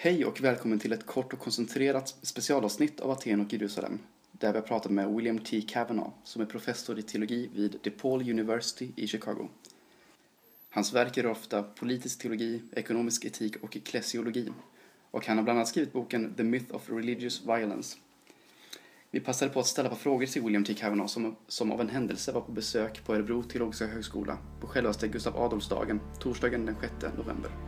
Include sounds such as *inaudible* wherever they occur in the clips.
Hej och välkommen till ett kort och koncentrerat specialavsnitt av Aten och Jerusalem där vi har pratat med William T. Kavanaugh som är professor i teologi vid DePaul University i Chicago. Hans verk är ofta politisk teologi, ekonomisk etik och eklesiologi och han har bland annat skrivit boken The Myth of Religious Violence. Vi passade på att ställa på frågor till William T. Kavanaugh som, som av en händelse var på besök på Örebro teologiska högskola på självaste Gustav Adolfsdagen, torsdagen den 6 november.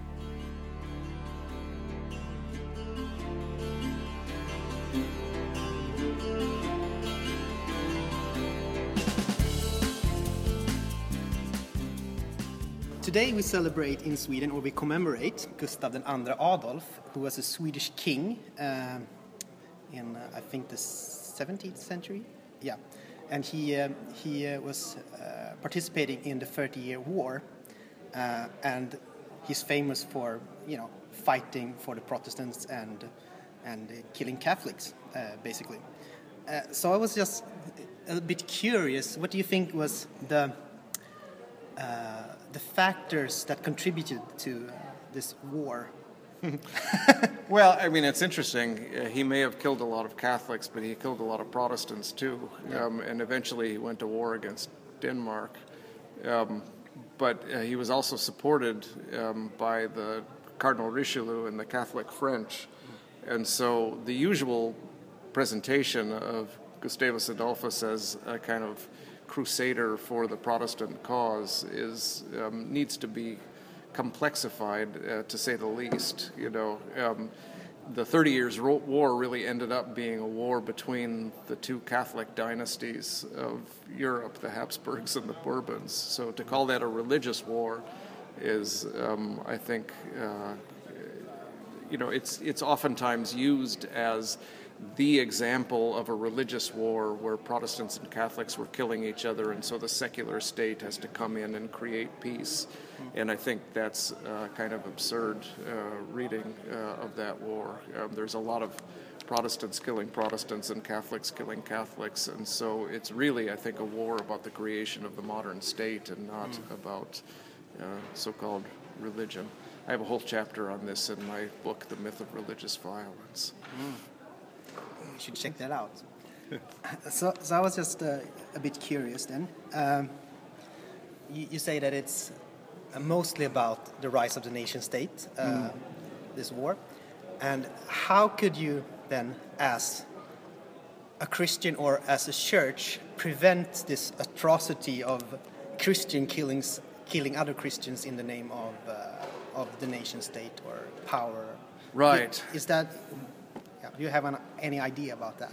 Today we celebrate in Sweden, or we commemorate Gustav II Adolf, who was a Swedish king uh, in, uh, I think, the 17th century. Yeah, and he uh, he uh, was uh, participating in the Thirty Year War, uh, and he's famous for you know fighting for the Protestants and and killing Catholics, basically. so I was just a bit curious. What do you think was the the factors that contributed to uh, this war? *laughs* well, I mean, it's interesting. Uh, he may have killed a lot of Catholics, but he killed a lot of Protestants too. Yeah. Um, and eventually he went to war against Denmark. Um, but uh, he was also supported um, by the Cardinal Richelieu and the Catholic French. And so the usual presentation of Gustavus Adolphus as a kind of crusader for the Protestant cause is um, needs to be complexified, uh, to say the least. You know, um, the Thirty Years' War really ended up being a war between the two Catholic dynasties of Europe, the Habsburgs and the Bourbons. So to call that a religious war is, um, I think, uh, you know, it's it's oftentimes used as the example of a religious war where Protestants and Catholics were killing each other, and so the secular state has to come in and create peace. And I think that's uh, kind of absurd uh, reading uh, of that war. Um, there's a lot of Protestants killing Protestants and Catholics killing Catholics, and so it's really, I think, a war about the creation of the modern state and not mm. about uh, so called religion. I have a whole chapter on this in my book, The Myth of Religious Violence. Mm you should check that out. *laughs* so, so I was just uh, a bit curious then. Um, you, you, say that it's uh, mostly about the rise of the nation state, uh, mm. this war. And how could you then, as a Christian or as a church, prevent this atrocity of Christian killings, killing other Christians in the name of, uh, of the nation state or power? Right. Is that do you have an, any idea about that?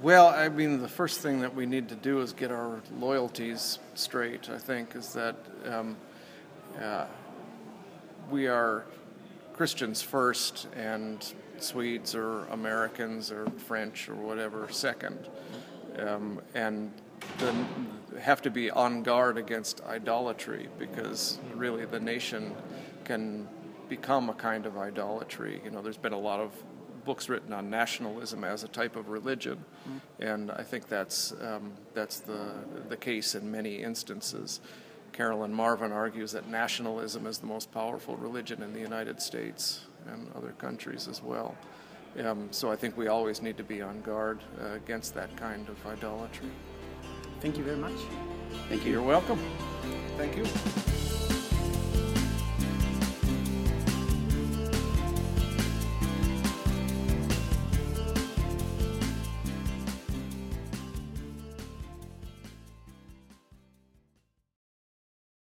Well, I mean, the first thing that we need to do is get our loyalties straight. I think is that um, uh, we are Christians first, and Swedes or Americans or French or whatever second, um, and then have to be on guard against idolatry because really the nation can become a kind of idolatry. You know, there's been a lot of books written on nationalism as a type of religion, mm-hmm. and I think that's um, that's the the case in many instances. Carolyn Marvin argues that nationalism is the most powerful religion in the United States and other countries as well. Um, so I think we always need to be on guard uh, against that kind of idolatry. Thank you very much. Thank you. You're welcome. Thank you.